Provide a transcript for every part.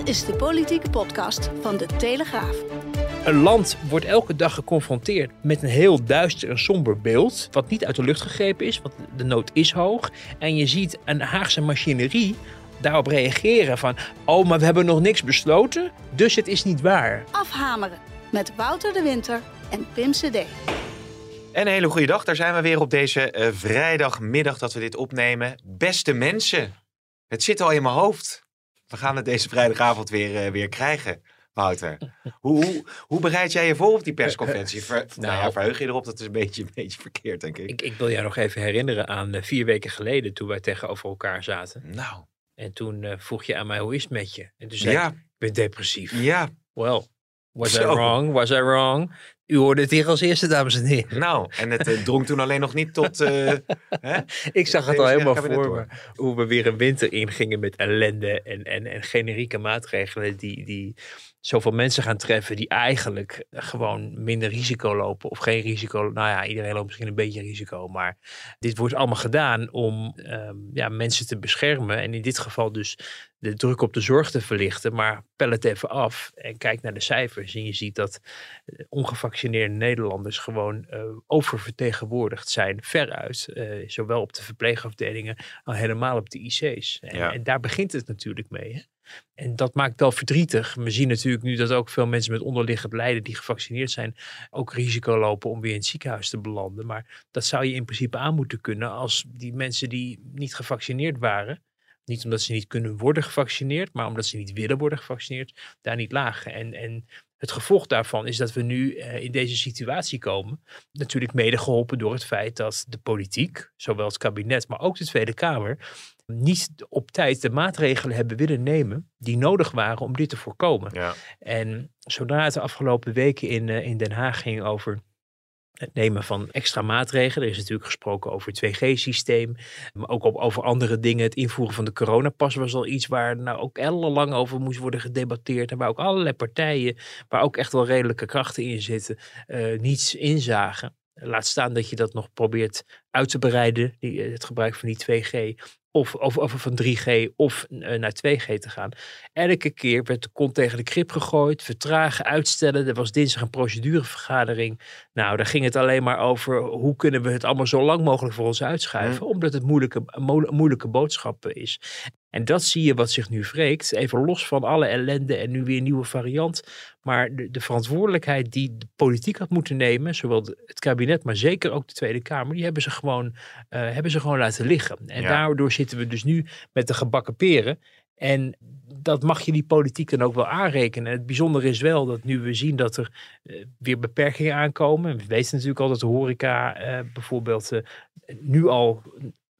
Dit is de politieke podcast van de Telegraaf. Een land wordt elke dag geconfronteerd met een heel duister en somber beeld. Wat niet uit de lucht gegrepen is, want de nood is hoog. En je ziet een Haagse machinerie daarop reageren van... oh, maar we hebben nog niks besloten, dus het is niet waar. Afhameren met Wouter de Winter en Pim CD. En een hele goede dag, daar zijn we weer op deze uh, vrijdagmiddag dat we dit opnemen. Beste mensen, het zit al in mijn hoofd. We gaan het deze vrijdagavond weer, uh, weer krijgen. Wouter, hoe, hoe, hoe, bereid jij je voor op die persconferentie? Ver, nou, nou ja, verheug je erop? Dat is een beetje, een beetje verkeerd, denk ik. ik. Ik wil jou nog even herinneren aan uh, vier weken geleden toen wij tegenover elkaar zaten. Nou. En toen uh, vroeg je aan mij, hoe is het met je? En toen zei ja. ik, ik ben depressief. Ja. Well, was Zo. I wrong? Was I wrong? U hoorde het hier als eerste, dames en heren. Nou, en het uh, drong toen alleen nog niet tot... Uh, hè? Ik zag het al helemaal voor me. Hoe we weer een winter ingingen met ellende en, en, en generieke maatregelen die... die zoveel mensen gaan treffen die eigenlijk gewoon minder risico lopen of geen risico. Nou ja, iedereen loopt misschien een beetje risico, maar dit wordt allemaal gedaan om um, ja, mensen te beschermen en in dit geval dus de druk op de zorg te verlichten. Maar pel het even af en kijk naar de cijfers en je ziet dat eh, ongevaccineerde Nederlanders gewoon uh, oververtegenwoordigd zijn, veruit. Uh, zowel op de verpleegafdelingen, al helemaal op de IC's. En, Ja. en daar begint het natuurlijk mee. Hè? En dat maakt wel verdrietig. We zien natuurlijk nu dat ook veel mensen met onderliggend lijden die gevaccineerd zijn, ook risico lopen om weer in het ziekenhuis te belanden. Maar dat zou je in principe aan moeten kunnen als die mensen die niet gevaccineerd waren, niet omdat ze niet kunnen worden gevaccineerd, maar omdat ze niet willen worden gevaccineerd, daar niet lagen. En, en het gevolg daarvan is dat we nu uh, in deze situatie komen. Natuurlijk mede geholpen door het feit dat de politiek, zowel het kabinet, maar ook de Tweede Kamer, niet op tijd de maatregelen hebben willen nemen die nodig waren om dit te voorkomen. Ja. En zodra het de afgelopen weken in, uh, in Den Haag ging over het nemen van extra maatregelen. Er is natuurlijk gesproken over het 2G-systeem, maar ook op, over andere dingen. Het invoeren van de coronapas was al iets waar nou ook ellenlang over moest worden gedebatteerd. En waar ook allerlei partijen, waar ook echt wel redelijke krachten in zitten, uh, niets inzagen. Laat staan dat je dat nog probeert uit te bereiden, die, het gebruik van die 2G. Of, of, of van 3G of uh, naar 2G te gaan. Elke keer werd de kont tegen de krip gegooid, vertragen, uitstellen. Er was dinsdag een procedurevergadering. Nou, daar ging het alleen maar over hoe kunnen we het allemaal zo lang mogelijk voor ons uitschuiven. Mm. Omdat het moeilijke, mo moeilijke boodschappen is. En dat zie je wat zich nu wreekt. Even los van alle ellende en nu weer een nieuwe variant. Maar de, de, verantwoordelijkheid die de politiek had moeten nemen, zowel het kabinet, maar zeker ook de Tweede Kamer, die hebben ze gewoon, uh, hebben ze gewoon laten liggen. En ja. daardoor zitten we dus nu met de gebakken peren. En dat mag je die politiek dan ook wel aanrekenen. En het bijzondere is wel dat nu we zien dat er uh, weer beperkingen aankomen. We weten natuurlijk al dat de horeca uh, bijvoorbeeld nu al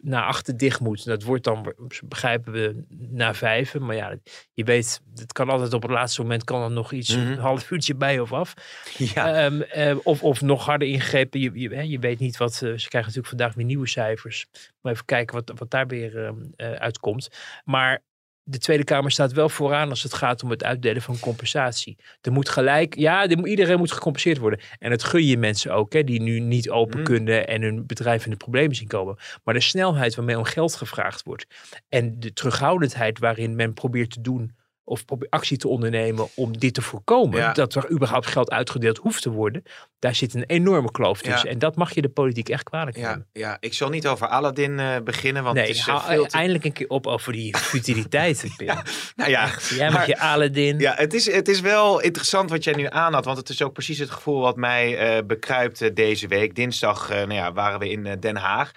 naar achter dicht moet. Dat wordt dan, begrijpen we, na vijven. Maar ja, je weet, het kan altijd op het laatste moment kan er nog iets, mm -hmm. een half uurtje bij of af. Ja. Um, uh, of, of nog harder ingegrepen. Je, je, je weet niet wat, uh, ze krijgen natuurlijk vandaag weer nieuwe cijfers. Maar even kijken wat, wat daar weer uh, uitkomt. Maar de Tweede Kamer staat wel vooraan als het gaat om het uitdelen van compensatie. Er moet gelijk, ja, er, iedereen moet gecompenseerd worden. En dat gun je mensen ook, hè, die nu niet open mm. kunnen en hun bedrijf in de problemen zien komen. Maar de snelheid waarmee om geld gevraagd wordt en de terughoudendheid waarin men probeert te doen of actie te ondernemen om dit te voorkomen, ja. dat er überhaupt geld uitgedeeld hoeft te worden, daar zit een enorme kloof tussen. Ja. En dat mag je de politiek echt kwalijk ja, nemen. Ja, ik zal niet over Aladdin uh, beginnen, want nee, het is uh, veel te... eindelijk een keer op over die futiliteiten, ja, nou ja, jij met je Aladdin. Ja, het is, het is wel interessant wat jij nu aanhaalt, want het is ook precies het gevoel wat mij uh, bekruipt deze week. Dinsdag nou ja, waren we in Den Haag.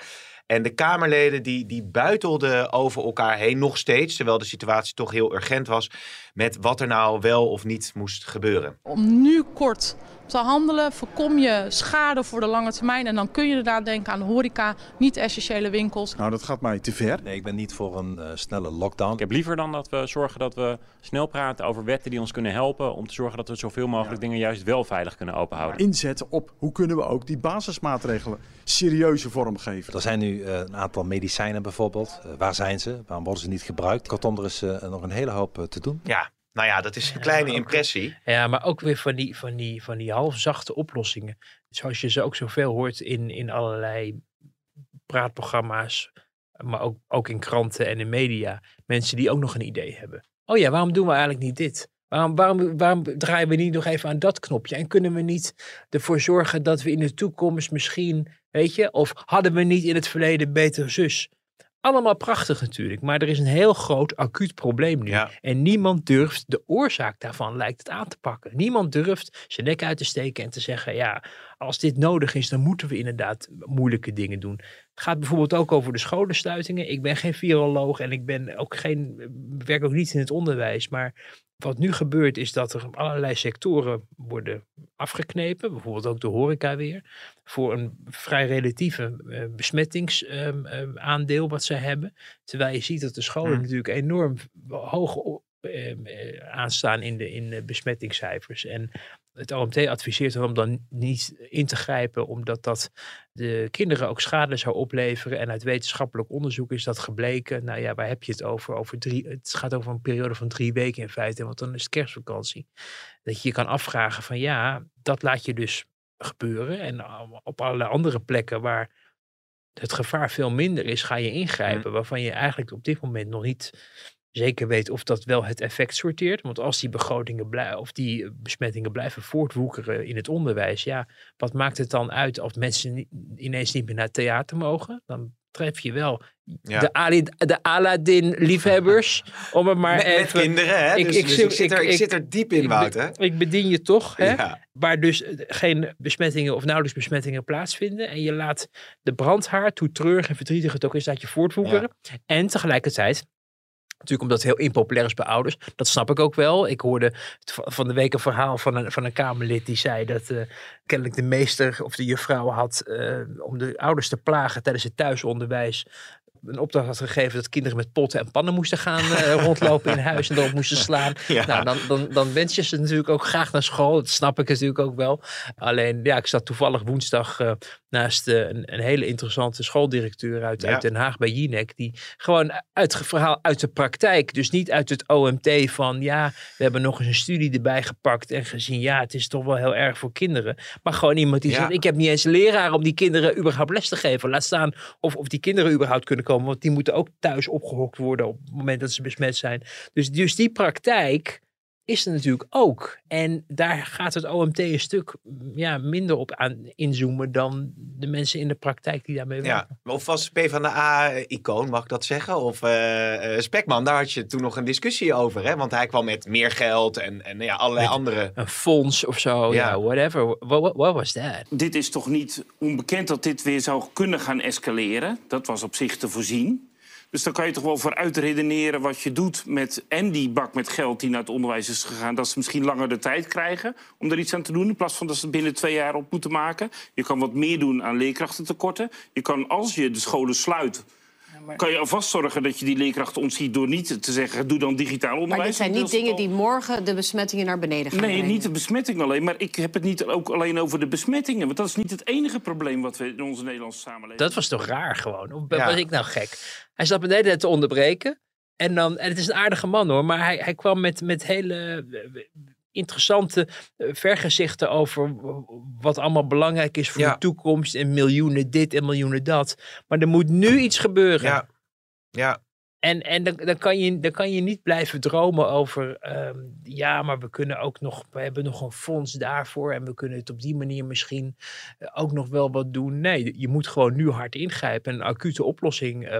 En de Kamerleden die, die buitelden over elkaar heen nog steeds, terwijl de situatie toch heel urgent was, met wat er nou wel of niet moest gebeuren. Om nu kort te handelen, voorkom je schade voor de lange termijn. En dan kun je inderdaad denken aan de horeca, niet essentiële winkels. Nou, dat gaat mij te ver. Nee, ik ben niet voor een uh, snelle lockdown. Ik heb liever dan dat we zorgen dat we snel praten over wetten die ons kunnen helpen. Om te zorgen dat we zoveel mogelijk ja. dingen juist wel veilig kunnen openhouden. Inzetten op hoe kunnen we ook die basismaatregelen serieuze vorm geven. Er zijn nu uh, een aantal medicijnen bijvoorbeeld. Uh, waar zijn ze? Waarom worden ze niet gebruikt? Kortom, er is nog een hele hoop te doen. Ja, nou ja, dat is een kleine ja, impressie. Ja, maar ook weer van die, van die, van die halfzachte oplossingen. Zoals je ze ook zoveel hoort in, in allerlei praatprogramma's. Maar ook, ook in kranten en in media. Mensen die ook nog een idee hebben. Oh ja, waarom doen we eigenlijk niet dit? Waarom, waarom, waarom draaien we niet nog even aan dat knopje? En kunnen we niet ervoor zorgen dat we in de toekomst misschien, weet je, of hadden we niet in het verleden beter zus? Allemaal prachtig natuurlijk, maar er is een heel groot acuut probleem nu. Ja. En niemand durft de oorzaak daarvan, lijkt het aan te pakken. Niemand durft zijn nek uit te steken en te zeggen, ja, als dit nodig is, dan moeten we inderdaad moeilijke dingen doen. Het gaat bijvoorbeeld ook over de scholensluitingen. Ik ben geen viroloog en ik ben ook geen, werk ook niet in het onderwijs, maar wat nu gebeurt is dat er allerlei sectoren worden afgeknepen, bijvoorbeeld ook de horeca weer, voor een vrij relatieve uh, besmettingsaandeel uh, wat ze hebben. Terwijl je ziet dat de scholen Hmm. natuurlijk enorm hoog uh, aanstaan in de, in de besmettingscijfers. En het OMT adviseert om dan niet in te grijpen, omdat dat de kinderen ook schade zou opleveren. En uit wetenschappelijk onderzoek is dat gebleken. Nou ja, waar heb je het over? over drie, het gaat over een periode van drie weken in feite, want dan is het kerstvakantie. Dat je je kan afvragen van ja, dat laat je dus gebeuren. En op allerlei andere plekken waar het gevaar veel minder is, ga je ingrijpen. Waarvan je eigenlijk op dit moment nog niet zeker weet of dat wel het effect sorteert. Want als die begrotingen blijven, of die besmettingen blijven voortwoekeren in het onderwijs, ja, wat maakt het dan uit als mensen ineens niet meer naar het theater mogen? Dan tref je wel Ja. de, Ali, de Aladdin-liefhebbers, om het maar met, met even... kinderen, hè? Ik- dus, ik dus zit- ik, zit er, ik, zit er diep in, ik, Wout, be- hè? ik bedien je toch, hè? Ja. waar dus eh, geen besmettingen of nauwelijks besmettingen plaatsvinden. En je laat de brandhaard, hoe treurig en verdrietig het ook is, dat je voortwoekeren. En tegelijkertijd, natuurlijk omdat het heel impopulair is bij ouders, dat snap ik ook wel. Ik hoorde van de week een verhaal van een, van een Kamerlid die zei dat eh, kennelijk de meester of de juffrouw had eh, om de ouders te plagen tijdens het thuisonderwijs een opdracht had gegeven dat kinderen met potten en pannen moesten gaan eh, rondlopen in huis en erop moesten slaan. Ja. Nou, dan, dan, dan wens je ze natuurlijk ook graag naar school. Dat snap ik natuurlijk ook wel. Alleen, ja, ik zat toevallig woensdag eh, naast eh, een, een hele interessante schooldirecteur uit, Ja. uit Den Haag bij Jinek. Die gewoon uit het verhaal uit de praktijk, dus niet uit het OMT van ja, we hebben nog eens een studie erbij gepakt en gezien, ja, het is toch wel heel erg voor kinderen. Maar gewoon iemand die Ja. zegt, ik heb niet eens een leraar om die kinderen überhaupt les te geven. Laat staan of, of die kinderen überhaupt kunnen komen, want die moeten ook thuis opgehokt worden op het moment dat ze besmet zijn. Dus, dus die praktijk is er natuurlijk ook. En daar gaat het OMT een stuk mm, ja, minder op aan inzoomen dan de mensen in de praktijk die daarmee werken. Ja, of was PvdA-icoon, mag ik dat zeggen? Of eh, eh, Spekman, daar had je toen nog een discussie over, hè? Want hij kwam met meer geld en, en ja, allerlei Met- andere... Een fonds of zo, ja, Ja. whatever. What, what, what was that? Dit is toch niet onbekend dat dit weer zou kunnen gaan escaleren. Dat was op zich te voorzien. Dus dan kan je toch wel vooruit redeneren wat je doet met en die bak met geld die naar het onderwijs is gegaan. Dat ze misschien langer de tijd krijgen om er iets aan te doen. In plaats van dat ze het binnen twee jaar op moeten maken. Je kan wat meer doen aan leerkrachtentekorten. Je kan als je de scholen sluit. Kan je alvast zorgen dat je die leerkrachten ontziet door niet te zeggen: doe dan digitaal onderwijs. Maar dit zijn niet dingen die morgen de besmettingen naar beneden gaan Nee, brengen. niet de besmetting alleen. Maar ik heb het niet ook alleen over de besmettingen. Want dat is niet het enige probleem wat we in onze Nederlandse samenleving Dat was toch raar gewoon? Of Ja. was ik nou gek? Hij zat me de hele tijd te onderbreken. En, dan, en het is een aardige man hoor, maar hij, hij kwam met, met hele interessante eh, vergezichten over wat allemaal belangrijk is voor Ja. de toekomst. En miljoenen dit en miljoenen dat. Maar er moet nu iets gebeuren. Ja, ja, En, en dan, dan, kan je, dan kan je niet blijven dromen over, ehm, ja, maar we kunnen ook nog, we hebben nog een fonds daarvoor en we kunnen het op die manier misschien eh, ook nog wel wat doen. Nee, je moet gewoon nu hard ingrijpen en een acute oplossing eh,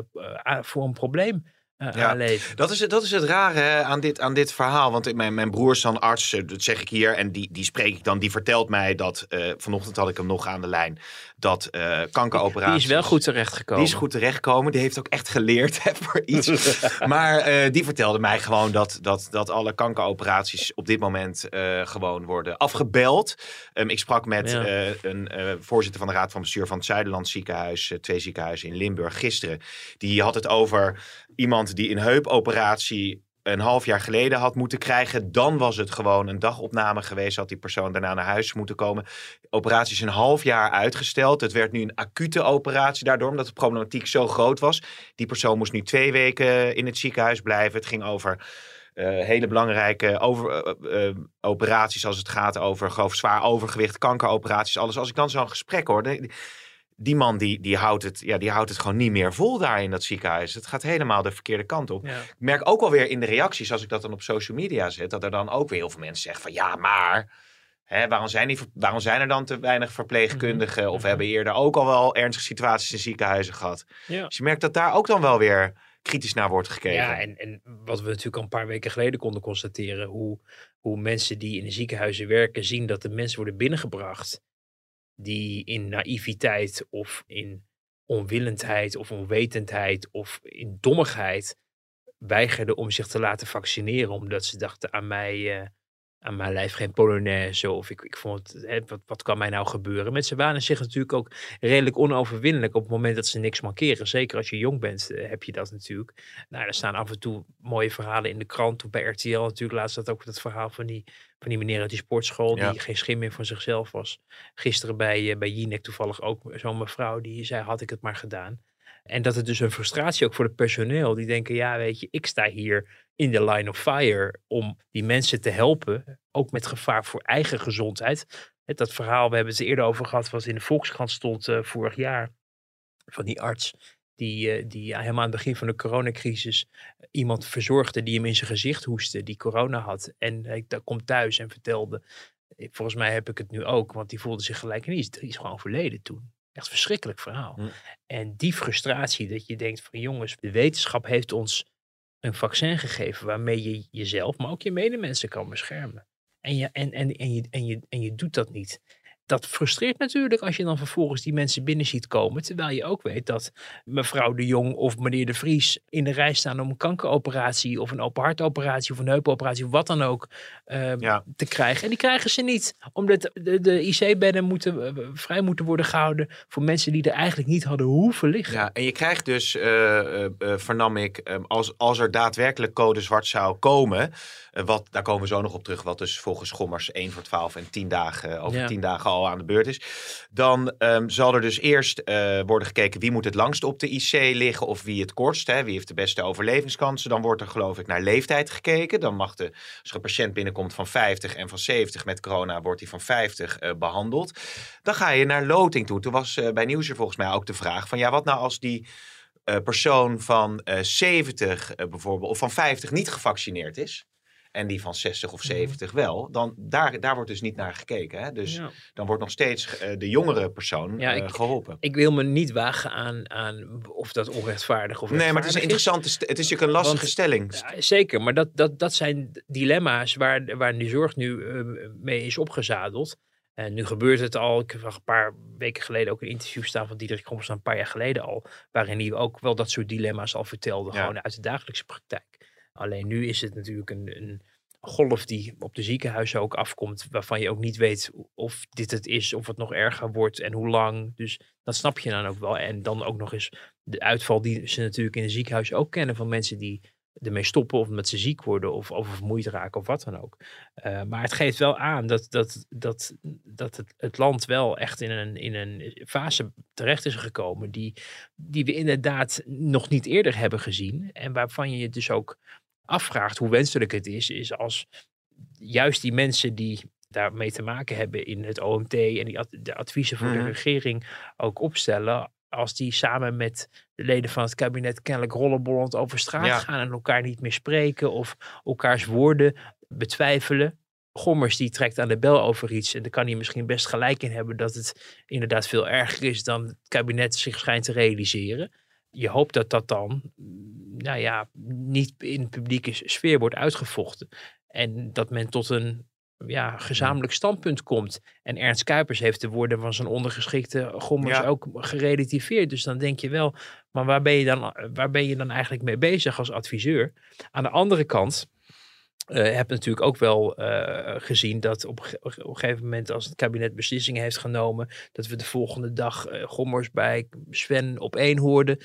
voor een probleem Ja, aanleven. Dat is, het- dat is het rare hè, aan, dit, aan dit verhaal. Want mijn, mijn broer is dan arts, eh, dat zeg ik hier. En die, die spreek ik dan, die vertelt mij dat, eh, vanochtend had ik hem nog aan de lijn, dat eh kankeroperaties... Die is wel goed terechtgekomen. Die is goed terechtgekomen. Die heeft ook echt geleerd hè, voor iets. maar eh, die vertelde mij gewoon dat, dat, dat alle kankeroperaties op dit moment eh, gewoon worden afgebeld. Ehm, ik sprak met Ja. een voorzitter van de Raad van Bestuur van het Zuiderland ziekenhuis, twee ziekenhuizen in Limburg gisteren. Die had het over iemand die een heupoperatie een half jaar geleden had moeten krijgen. Dan was het gewoon een dagopname geweest. Had die persoon daarna naar huis moeten komen. De operatie is een half jaar uitgesteld. Het werd nu een acute operatie daardoor, omdat de problematiek zo groot was. Die persoon moest nu twee weken in het ziekenhuis blijven. Het ging over eh, hele belangrijke over, eh, eh, operaties als het gaat over geloof, zwaar overgewicht, kankeroperaties, alles. Als ik dan zo'n gesprek hoor, die man die, die, houdt het, ja, die houdt het gewoon niet meer vol daar in dat ziekenhuis. Het gaat helemaal de verkeerde kant op. Ja. Ik merk ook alweer in de reacties, als ik dat dan op social media zet, dat er dan ook weer heel veel mensen zeggen van ja, maar hè, waarom, zijn die, waarom zijn er dan te weinig verpleegkundigen? Of we hebben eerder ook al wel ernstige situaties in ziekenhuizen gehad. Ja. Dus je merkt dat daar ook dan wel weer kritisch naar wordt gekeken. Ja, en, en wat we natuurlijk al een paar weken geleden konden constateren, hoe, hoe mensen die in de ziekenhuizen werken zien dat de mensen worden binnengebracht die in naïviteit of in onwillendheid of onwetendheid of in dommigheid weigerden om zich te laten vaccineren omdat ze dachten aan mij, eh, aan mijn lijf geen polonaise of ik, ik vond het, hè, wat, wat kan mij nou gebeuren? Mensen wanen zich natuurlijk ook redelijk onoverwinnelijk op het moment dat ze niks mankeren. Zeker als je jong bent eh, heb je dat natuurlijk. Nou, er staan af en toe mooie verhalen in de krant. Of bij RTL natuurlijk laatst dat ook dat verhaal van die, van die meneer uit die sportschool. Ja. Die geen schim meer van zichzelf was. Gisteren bij, eh, bij Jinek toevallig ook zo'n mevrouw die zei had ik het maar gedaan. En dat het dus een frustratie ook voor het personeel. Die denken ja weet je ik sta hier in de line of fire om die mensen te helpen. Ook met gevaar voor eigen gezondheid. Dat verhaal, we hebben het er eerder over gehad, wat in de Volkskrant stond eh, vorig jaar. Van die arts die, eh, die helemaal aan het begin van de coronacrisis iemand verzorgde die hem in zijn gezicht hoestte, die corona had. En hij komt thuis en vertelde, eh, volgens mij heb ik het nu ook, want die voelde zich gelijk, en die is, gewoon overleden toen. Echt verschrikkelijk verhaal. Hm. En die frustratie dat je denkt van jongens, de wetenschap heeft ons een vaccin gegeven waarmee je jezelf, maar ook je medemensen kan beschermen. En je, en, en, en, je, en, je, en je doet dat niet. Dat frustreert natuurlijk als je dan vervolgens die mensen binnen ziet komen. Terwijl je ook weet dat mevrouw de Jong of meneer de Vries in de rij staan om een kankeroperatie of een open hartoperatie of een heupoperatie of wat dan ook eh, Ja. te krijgen. En die krijgen ze niet, omdat de, de IC-bedden moeten, eh, vrij moeten worden gehouden voor mensen die er eigenlijk niet hadden hoeven liggen. Ja, en je krijgt dus, eh, vernam ik, eh, als, als er daadwerkelijk code zwart zou komen, wat, daar komen we zo nog op terug, wat dus volgens Gommers 1 voor 12 en 10 dagen, over Ja. 10 dagen aan de beurt is. Dan ehm, zal er dus eerst eh, worden gekeken wie moet het langst op de IC liggen of wie het kortst, hè, wie heeft de beste overlevingskansen. Dan wordt er geloof ik naar leeftijd gekeken. Dan mag de, als er een patiënt binnenkomt van 50 en van 70 met corona, wordt die van 50 eh, behandeld. Dan ga je naar loting toe. Toen was eh, bij Nieuwsuur volgens mij ook de vraag van ja, wat nou als die persoon van eh 70 eh, bijvoorbeeld, of van 50 niet gevaccineerd is. En die van 60 of 70 wel. Dan daar, daar wordt dus niet naar gekeken. Hè? Dus Ja. dan wordt nog steeds eh, de jongere persoon Ja, eh, geholpen. Ik wil me niet wagen aan, aan of dat onrechtvaardig of nee, maar het is een interessante, het is natuurlijk een lastige Want- stelling. Ja, zeker, maar dat, dat, dat zijn dilemma's waar, waar die zorg nu eh, mee is opgezadeld. En nu gebeurt het al. Ik heb een paar weken geleden ook een interview staan van Diederik Gommers, een paar jaar geleden al. Waarin hij ook wel dat soort dilemma's al vertelde, Ja. gewoon uit de dagelijkse praktijk. Alleen nu is het natuurlijk een, een golf die op de ziekenhuizen ook afkomt, waarvan je ook niet weet of dit het is, of het nog erger wordt en hoe lang. Dus dat snap je dan ook wel. En dan ook nog eens de uitval die ze natuurlijk in de ziekenhuizen ook kennen van mensen die ermee stoppen of omdat ze ziek worden of oververmoeid raken of wat dan ook. Uh, maar het geeft wel aan dat, dat, dat, dat het, het land wel echt in een, in een fase terecht is gekomen die, die we inderdaad nog niet eerder hebben gezien. En waarvan je je dus ook afvraagt hoe wenselijk het is, is als juist die mensen die daarmee te maken hebben in het OMT en die ad, de adviezen voor Mhm. de regering ook opstellen, als die samen met de leden van het kabinet kennelijk rollenbollend over straat Ja. gaan en elkaar niet meer spreken of elkaars woorden betwijfelen. Gommers die trekt aan de bel over iets en daar kan hij misschien best gelijk in hebben dat het inderdaad veel erger is dan het kabinet zich schijnt te realiseren. Je hoopt dat dat dan, nou ja, niet in de publieke sfeer wordt uitgevochten. En dat men tot een ja, gezamenlijk standpunt komt. En Ernst Kuipers heeft de woorden van zijn ondergeschikte Gommers Ja. ook gerelativeerd. Dus dan denk je wel, maar waar ben je dan, waar ben je dan eigenlijk mee bezig als adviseur? Aan de andere kant eh heb natuurlijk ook wel eh, gezien dat op, ge- op een gegeven moment als het kabinet beslissingen heeft genomen, dat we de volgende dag eh, Gommers bij Sven op één hoorden.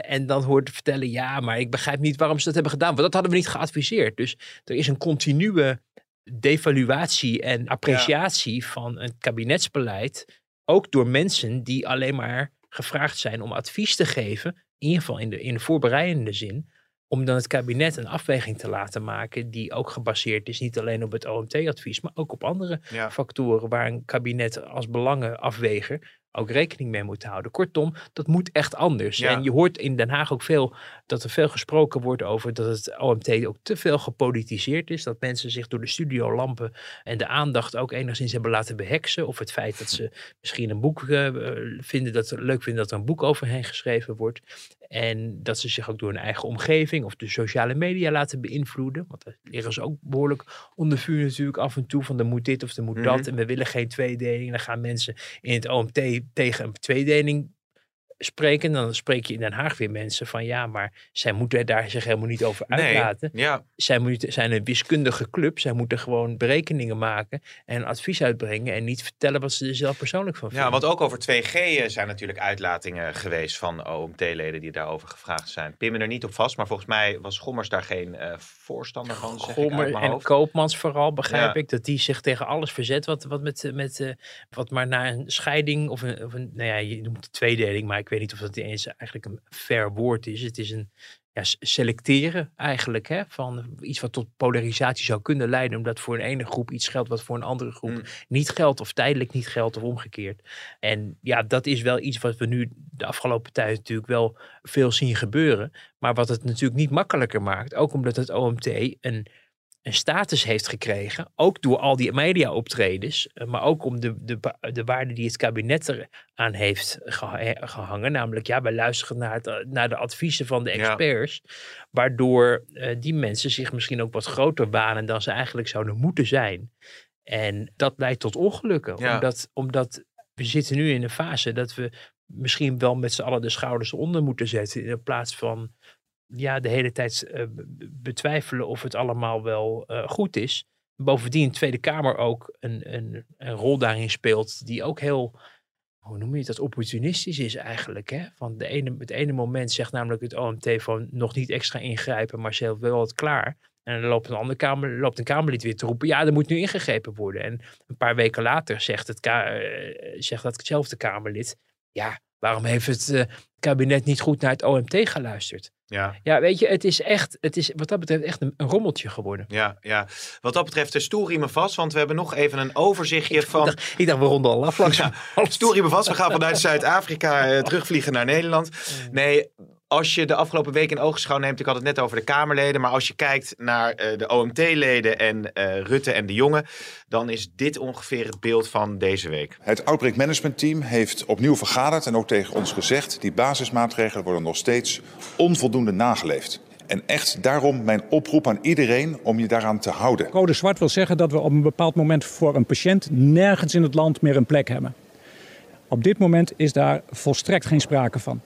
En dan hoort vertellen, ja, maar ik begrijp niet waarom ze dat hebben gedaan. Want dat hadden we niet geadviseerd. Dus er is een continue devaluatie en appreciatie van het kabinetsbeleid. Ook door mensen die alleen maar gevraagd zijn om advies te geven. In ieder geval in de, in de voorbereidende zin. Om dan het kabinet een afweging te laten maken. Die ook gebaseerd is niet alleen op het OMT-advies. Maar ook op andere Ja. factoren waar een kabinet als belangenafweger ook rekening mee moet houden. Kortom, dat moet echt anders. Ja. En je hoort in Den Haag ook veel dat er veel gesproken wordt over dat het OMT ook te veel gepolitiseerd is. Dat mensen zich door de studiolampen en de aandacht ook enigszins hebben laten beheksen. Of het feit dat ze misschien een boek eh, vinden, dat ze leuk vinden dat er een boek overheen geschreven wordt. En dat ze zich ook door hun eigen omgeving of de sociale media laten beïnvloeden. Want daar liggen ze ook behoorlijk onder vuur natuurlijk af en toe. Van er moet dit of er moet dat. Mhm. En we willen geen tweedeling. Dan gaan mensen in het OMT tegen een tweedeling spreken. Dan spreek je in Den Haag weer mensen van ja, maar zij moeten daar zich helemaal niet over Nee, uitlaten. ja. Zij moeten, zijn een wiskundige club. Zij moeten gewoon berekeningen maken en advies uitbrengen. En niet vertellen wat ze er zelf persoonlijk van vinden. Ja, want ook over 2G eh, zijn natuurlijk uitlatingen geweest van OMT-leden die daarover gevraagd zijn. Pin me er niet op vast, maar volgens mij was Gommers daar geen eh, voorstander van, zeg Gommer en hoofd. Koopmans vooral, begrijp Ja. ik, dat die zich tegen alles verzet wat, wat, met, met, eh, wat maar naar een scheiding of een, of een, nou ja, je noemt het tweedeling, maar ik weet niet of dat eens eigenlijk een fair woord is. Het is een ja, selecteren eigenlijk, hè, van iets wat tot polarisatie zou kunnen leiden, omdat voor een ene groep iets geldt wat voor een andere groep Mm. niet geldt of tijdelijk niet geldt of omgekeerd. En ja, dat is wel iets wat we nu de afgelopen tijd natuurlijk wel veel zien gebeuren. Maar wat het natuurlijk niet makkelijker maakt. Ook omdat het OMT een, een status heeft gekregen. Ook door al die media-optredens. eh, Maar ook om de, de, de waarde die het kabinet eraan heeft geha- gehangen. Namelijk, ja, wij luisteren naar, het, naar de adviezen van de Ja. experts. Waardoor eh, die mensen zich misschien ook wat groter wanen dan ze eigenlijk zouden moeten zijn. En dat leidt tot ongelukken. Ja. Omdat, omdat we zitten nu in een fase dat we misschien wel met z'n allen de schouders onder moeten zetten. In plaats van ja, de hele tijd eh, betwijfelen of het allemaal wel eh, goed is. Bovendien de Tweede Kamer ook een, een, een rol daarin speelt die ook heel, hoe noem je dat, opportunistisch is eigenlijk. Hè? Van de ene, het ene moment zegt namelijk het OMT van nog niet extra ingrijpen, maar zelf wel het klaar. En dan loopt een, andere kamer, loopt een Kamerlid weer te roepen, ja, er moet nu ingegrepen worden. En een paar weken later zegt, het eh, zegt datzelfde Kamerlid, ja, waarom heeft het eh, kabinet niet goed naar het OMT geluisterd? Ja. Ja, weet je, het is echt, het is wat dat betreft echt een, een rommeltje geworden. Ja, ja, wat dat betreft de stoelriemen vast, want we hebben nog even een overzichtje van... Ik dacht, ik dacht we ronden al af langs. Ja, stoelriemen vast, we gaan vanuit Zuid-Afrika eh, terugvliegen naar Nederland. Nee, als je de afgelopen week in oogschouw neemt, ik had het net over de Kamerleden, maar als je kijkt naar eh, de OMT-leden en eh, Rutte en de Jonge, dan is dit ongeveer het beeld van deze week. Het Outbreak Management Team heeft opnieuw vergaderd en ook tegen ons gezegd: die basismaatregelen worden nog steeds onvoldoende nageleefd. En echt daarom mijn oproep aan iedereen om je daaraan te houden. Code zwart wil zeggen dat we op een bepaald moment voor een patiënt nergens in het land meer een plek hebben. Op dit moment is daar volstrekt geen sprake van.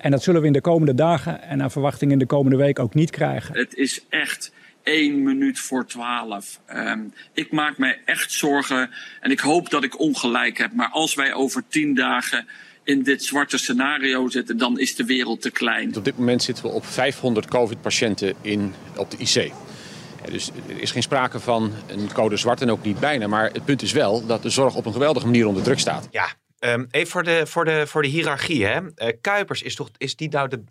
En dat zullen we in de komende dagen en naar verwachting in de komende week ook niet krijgen. Het is echt één minuut voor twaalf. Ehm, ik maak mij echt zorgen en ik hoop dat ik ongelijk heb. Maar als wij over tien dagen in dit zwarte scenario zitten, dan is de wereld te klein. Op dit moment zitten we op 500 COVID-patiënten in, op de IC. Ja, Dus er is geen sprake van een code zwart en ook niet bijna. Maar het punt is wel dat de zorg op een geweldige manier onder druk staat. Ja, ehm, even voor de, voor de, voor de hiërarchie. Hè? Eh, Kuipers, is, toch, is die nou de,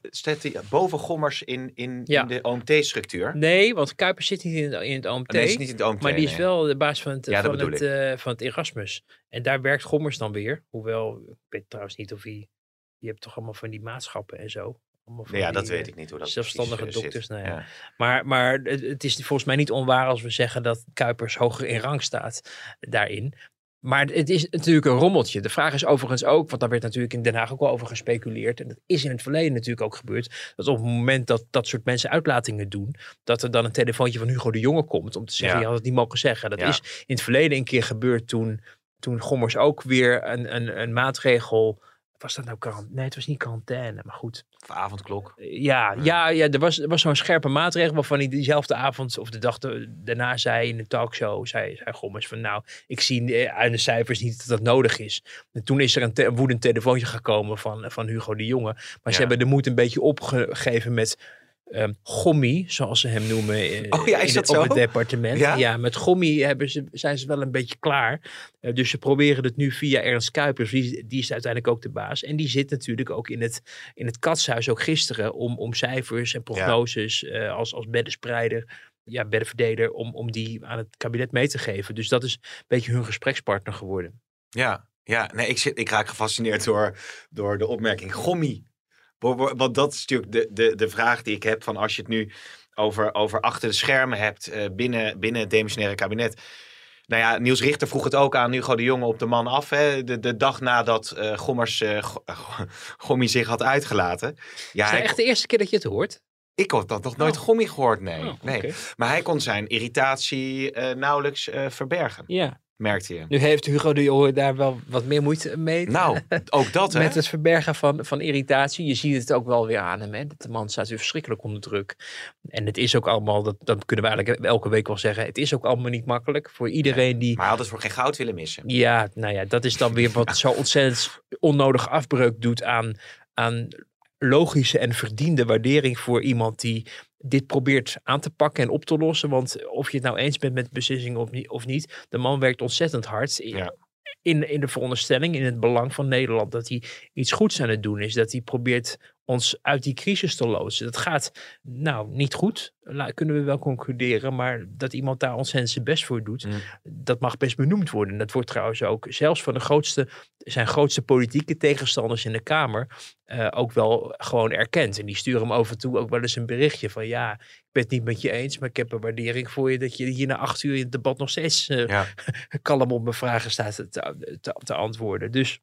die boven Gommers in, in, Ja. in de OMT-structuur? Nee, want Kuipers zit niet in, het- in het OMT. Nee, is niet in het OMT, Maar die is nee. wel de baas van het, Ja, van, het, eh, van het Erasmus. En daar werkt Gommers dan weer. Hoewel, ik weet trouwens niet of hij... Je hebt toch allemaal van die maatschappen en zo. Van Ja, die, dat weet eh, ik niet hoe dat Zelfstandige dokters. Nou ja. Ja. Maar, maar het, het is volgens mij niet onwaar als we zeggen dat Kuipers hoger in rang staat daarin. Maar het is natuurlijk een rommeltje. De vraag is overigens ook, want daar werd natuurlijk in Den Haag ook wel over gespeculeerd. En dat is in het verleden natuurlijk ook gebeurd. Dat op het moment dat dat soort mensen uitlatingen doen, dat er dan een telefoontje van Hugo de Jonge komt om te zeggen, Ja. je had het niet mogen zeggen. Dat Ja. is in het verleden een keer gebeurd toen, toen Gommers ook weer een, een, een maatregel. Was dat nou quarantaine? Nee, het was niet quarantaine, maar goed. Of avondklok. Ja, ja, ja er was, er was zo'n scherpe maatregel waarvan hij diezelfde avond of de dag da- daarna zei in de talkshow, zei, zei Gommers van nou, ik zie eh, uit de cijfers niet dat dat nodig is. En toen is er een, te- een woedend telefoontje gekomen van, van Hugo de Jonge. Maar Ja. ze hebben de moed een beetje opgegeven met ehm Gommi, zoals ze hem noemen eh, Oh ja, is in het- op het departement. Ja? Ja, met Gommi hebben ze, zijn ze wel een beetje klaar. Eh, dus ze proberen het nu via Ernst Kuipers, die, die is uiteindelijk ook de baas. En die zit natuurlijk ook in het, in het katshuis, ook gisteren, om, om cijfers en prognoses eh, als, als beddenspreider, ja, beddenverdeler, om, om die aan het kabinet mee te geven. Dus dat is een beetje hun gesprekspartner geworden. Ja, ja. Nee, ik, zit, ik raak gefascineerd door, door de opmerking gommie. Want dat is natuurlijk de, de, de vraag die ik heb van als je het nu over, over achter de schermen hebt eh, binnen, binnen het demissionaire kabinet. Nou ja, Niels Richter vroeg het ook aan Hugo de Jonge op de man af. Hè, de, de dag nadat eh, Gommers eh, Go- Gommie zich had uitgelaten. Ja, is hij echt de eerste keer dat je het hoort? Ik had dat nog nooit Gommie gehoord, nee. Oh, nee. Maar hij kon zijn irritatie nauwelijks verbergen, Ja. Merkte je. Nu heeft Hugo de Jonge daar wel wat meer moeite mee. Nou, ook dat hè. Met het verbergen van, van irritatie. Je ziet het ook wel weer aan hem. Hè? Dat De man staat weer verschrikkelijk onder druk. En het is ook allemaal, dat, dat kunnen we eigenlijk elke week wel zeggen. Het is ook allemaal niet makkelijk voor iedereen die. Maar hij had het voor geen goud willen missen. Ja, nou ja, dat is dan weer wat zo ontzettend onnodig afbreuk doet aan, aan logische en verdiende waardering voor iemand die dit probeert aan te pakken en op te lossen. Want of je het nou eens bent met de beslissing of niet, of niet de man werkt ontzettend hard. In, in de veronderstelling, in het belang van Nederland, dat hij iets goeds aan het doen is. Dat hij probeert ons uit die crisis te loodsen. Dat gaat nou niet goed, la- kunnen we wel concluderen. Maar dat iemand daar ontzettend zijn best voor doet, dat mag best benoemd worden. Dat wordt trouwens ook zelfs van de grootste, zijn grootste politieke tegenstanders in de Kamer eh, ook wel gewoon erkend. En die sturen hem af en toe ook wel eens een berichtje van ja, ik ben het niet met je eens, maar ik heb een waardering voor je dat je hier na acht uur in het debat nog steeds eh, kalm op mijn vragen staat te, te, te antwoorden. Dus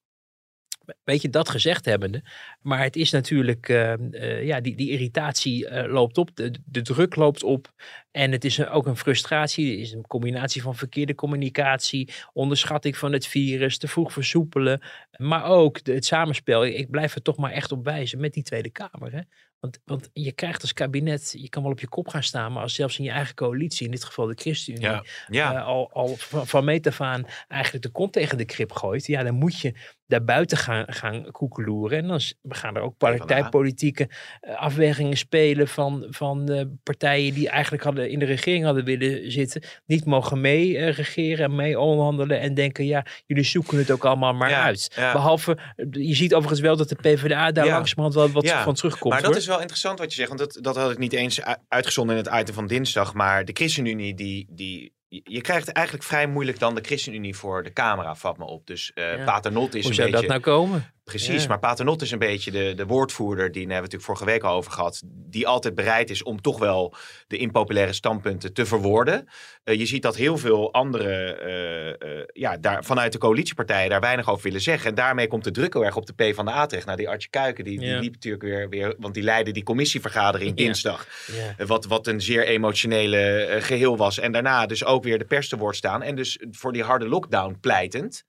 weet je, dat gezegd hebbende. Maar het is natuurlijk, eh, eh, ja, die, die irritatie eh, loopt op, de, de druk loopt op. En het is een- ook een frustratie. Het is een combinatie van verkeerde communicatie, onderschatting van het virus, te vroeg versoepelen. Maar ook de- het samenspel. Ik, blijf er toch maar echt op wijzen met die Tweede Kamer. Hè? Want, want je krijgt als kabinet, je kan wel op je kop gaan staan, maar als zelfs in je eigen coalitie, in dit geval de ChristenUnie, Ja, ja. al, al van, van meet af aan eigenlijk de kont tegen de krip gooit, ja, dan moet je daar buiten gaan, gaan koekeloeren. En dan gaan er ook partijpolitieke eh, afwegingen spelen van, van eh, partijen die eigenlijk hadden, in de regering hadden willen zitten, niet mogen mee eh, regeren en mee onderhandelen en denken, ja, jullie zoeken het ook allemaal maar Ja, uit. ja. Behalve, eh, je ziet overigens wel dat de PvdA daar Ja. langzamerhand wel wat van terugkomt. Maar dat hoor. is wel interessant wat je zegt, want dat, dat had ik niet eens uitgezonden in het item van dinsdag. Maar de ChristenUnie, die, die, je krijgt eigenlijk vrij moeilijk dan de ChristenUnie voor de camera, vat me op. Dus eh Ja. Paternotte is Hoe een zou beetje... dat nou komen? Precies, Ja. maar Paternotte is een beetje de, de woordvoerder, die hebben we natuurlijk vorige week al over gehad, die altijd bereid is om toch wel de impopulaire standpunten te verwoorden. Eh, je ziet dat heel veel andere, eh, eh, ja, daar, vanuit de coalitiepartijen daar weinig over willen zeggen. En daarmee komt de druk heel erg op de P van de A terecht. Nou, die Artje Kuiken, die, die liep natuurlijk weer, weer, want die leidde die commissievergadering dinsdag. Ja. Wat, wat een zeer emotionele eh, geheel was. En daarna dus ook weer de pers te woord staan. En dus voor die harde lockdown pleitend.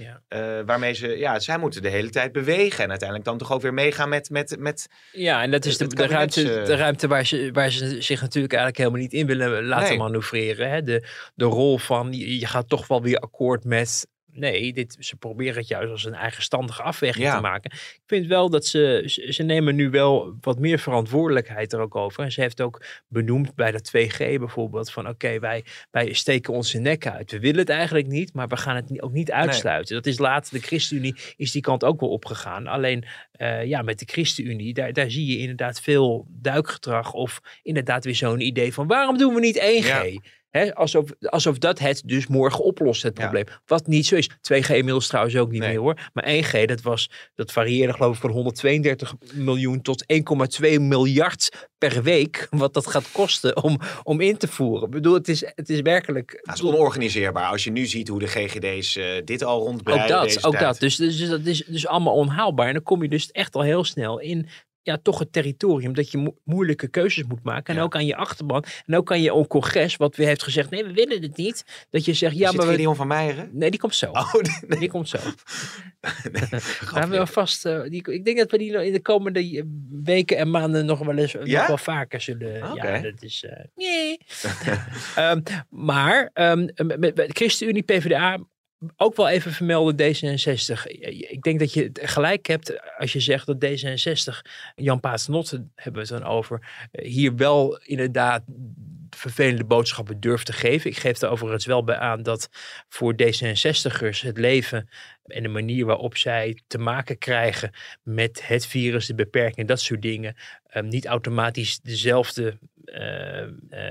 Ja. Eh, waarmee ze, ja, zij moeten de hele tijd bewegen. En uiteindelijk dan toch ook weer meegaan met. met, met Ja, en dat is de, de, ruimte, eh, de ruimte waar ze, waar ze zich natuurlijk eigenlijk helemaal niet in willen laten Nee. manoeuvreren. Hè? De, de rol van je gaat toch wel weer akkoord met. Nee, dit, ze proberen het juist als een eigenstandige afweging Ja. te maken. Ik vind wel dat ze, ze, ze nemen nu wel wat meer verantwoordelijkheid er ook over. En ze heeft ook benoemd bij de 2G bijvoorbeeld van oké, wij, wij steken onze nek uit. We willen het eigenlijk niet, maar we gaan het ook niet uitsluiten. Dat is later, de ChristenUnie is die kant ook wel opgegaan. Alleen eh, ja, met de ChristenUnie, daar, daar zie je inderdaad veel duikgedrag of inderdaad weer zo'n idee van waarom doen we niet 1G? Ja. Hè, alsof, alsof dat het dus morgen oplost, het probleem. Wat niet zo is. 2G inmiddels trouwens ook niet meer hoor. Maar 1G, dat, was, dat varieerde geloof ik van 132 miljoen tot 1,2 miljard per week. Wat dat gaat kosten om, om in te voeren. Ik bedoel, het is, het is werkelijk... Het is onorganiseerbaar. Als je nu ziet hoe de GGD's eh, dit al rondbreiden. Ook dat, ook tijd. dat. Dus, dus dat is dus allemaal onhaalbaar. En dan kom je dus echt al heel snel in ja, toch het territorium dat je mo- moeilijke keuzes moet maken. En ook aan je achterban. En ook aan je own congres, wat weer heeft gezegd, nee, we willen het niet. Dat je zegt, ja, Zit maar... we- van Meijeren? Nee, die komt zo. Die komt zo. Gaan we wel vast, eh, die, ik denk dat we die nog in de komende eh, weken en maanden nog wel eens Ja? nog wel vaker zullen. Ja, dat is. eh, nee. Ehm, maar ehm, met, met ChristenUnie, PvdA, ook wel even vermelden D66. Ik denk dat je gelijk hebt als je zegt dat D66, Jan Paternotte hebben we het dan over, eh, hier wel inderdaad vervelende boodschappen durft te geven. Ik geef er overigens wel bij aan dat voor D66'ers het leven en de manier waarop zij te maken krijgen met het virus, de beperkingen, dat soort dingen, eh, niet automatisch dezelfde eh, eh,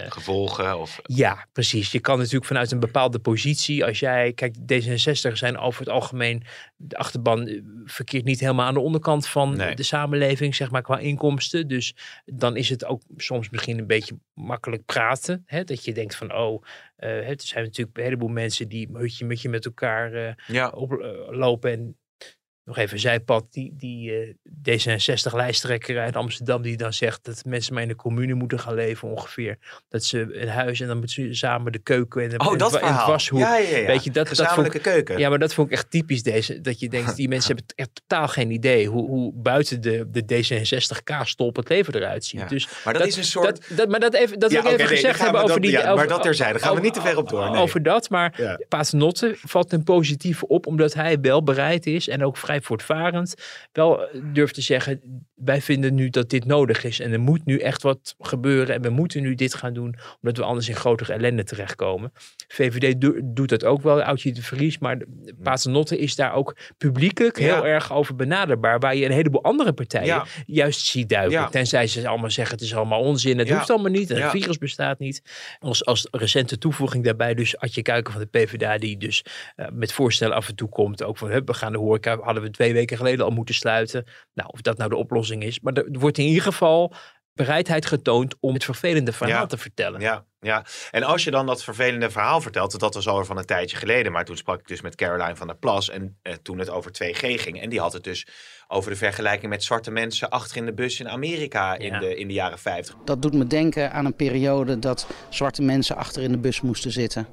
Gevolgen of... ja, precies. Je kan natuurlijk vanuit een bepaalde positie, als jij, kijk, D66 zijn over het algemeen, de achterban eh, verkeert niet helemaal aan de onderkant van Nee. de samenleving, zeg maar, qua inkomsten. Dus dan is het ook soms misschien een beetje makkelijk praten. Hè? Dat je denkt van, oh, eh, hè, er zijn natuurlijk een heleboel mensen die hutje mutje met elkaar eh, Ja. oplopen. En nog even een zijpad, die, die eh, D66-lijsttrekker uit Amsterdam, die dan zegt dat mensen maar in de commune moeten gaan leven ongeveer. Dat ze een huis en dan moeten ze samen de keuken en de, Oh, en dat en het verhaal. washoek. Ja, ja, ja. Weet je, dat, dat vond Gezamenlijke ik- keuken. Ja, maar dat vond ik echt typisch deze. Dat je denkt, die mensen hebben echt totaal geen idee hoe, hoe buiten de, de D66-kaastolp het leven eruit ziet. Dus Maar dat is een soort- Dat, dat- maar dat, even, dat wil ik even nee, gezegd hebben we over dat- die... ja, maar over- dat terzijde. Gaan we niet te ver op door, nee. Over dat, maar Ja. Paternotte valt ten positieve op, omdat hij wel bereid is en ook vrij voortvarend wel eh, durft te zeggen, wij vinden nu dat dit nodig is en er moet nu echt wat gebeuren en we moeten nu dit gaan doen, omdat we anders in grotere ellende terechtkomen. VVD do- doet dat ook wel, Oudje de Vries, maar Paternotte is daar ook publiekelijk heel Ja. erg over benaderbaar, waar je een heleboel andere partijen Ja. juist ziet duiken. Ja. Tenzij ze allemaal zeggen het is allemaal onzin, het hoeft allemaal niet, het virus bestaat niet. Als, als recente toevoeging daarbij dus Adje Kuiken van de PvdA die dus eh, met voorstellen af en toe komt. Ook van we gaan de horeca, hadden we twee weken geleden al moeten sluiten. Nou, of dat nou de oplossing is. Maar er wordt in ieder geval bereidheid getoond om het vervelende verhaal Ja. te vertellen. Ja, ja, en als je dan dat vervelende verhaal vertelt, dat was al van een tijdje geleden, maar toen sprak ik dus met Caroline van der Plas en eh, toen het over 2G ging. En die had het dus over de vergelijking met zwarte mensen achter in de bus in Amerika in, Ja. de, in de jaren 50. Dat doet me denken aan een periode dat zwarte mensen achter in de bus moesten zitten.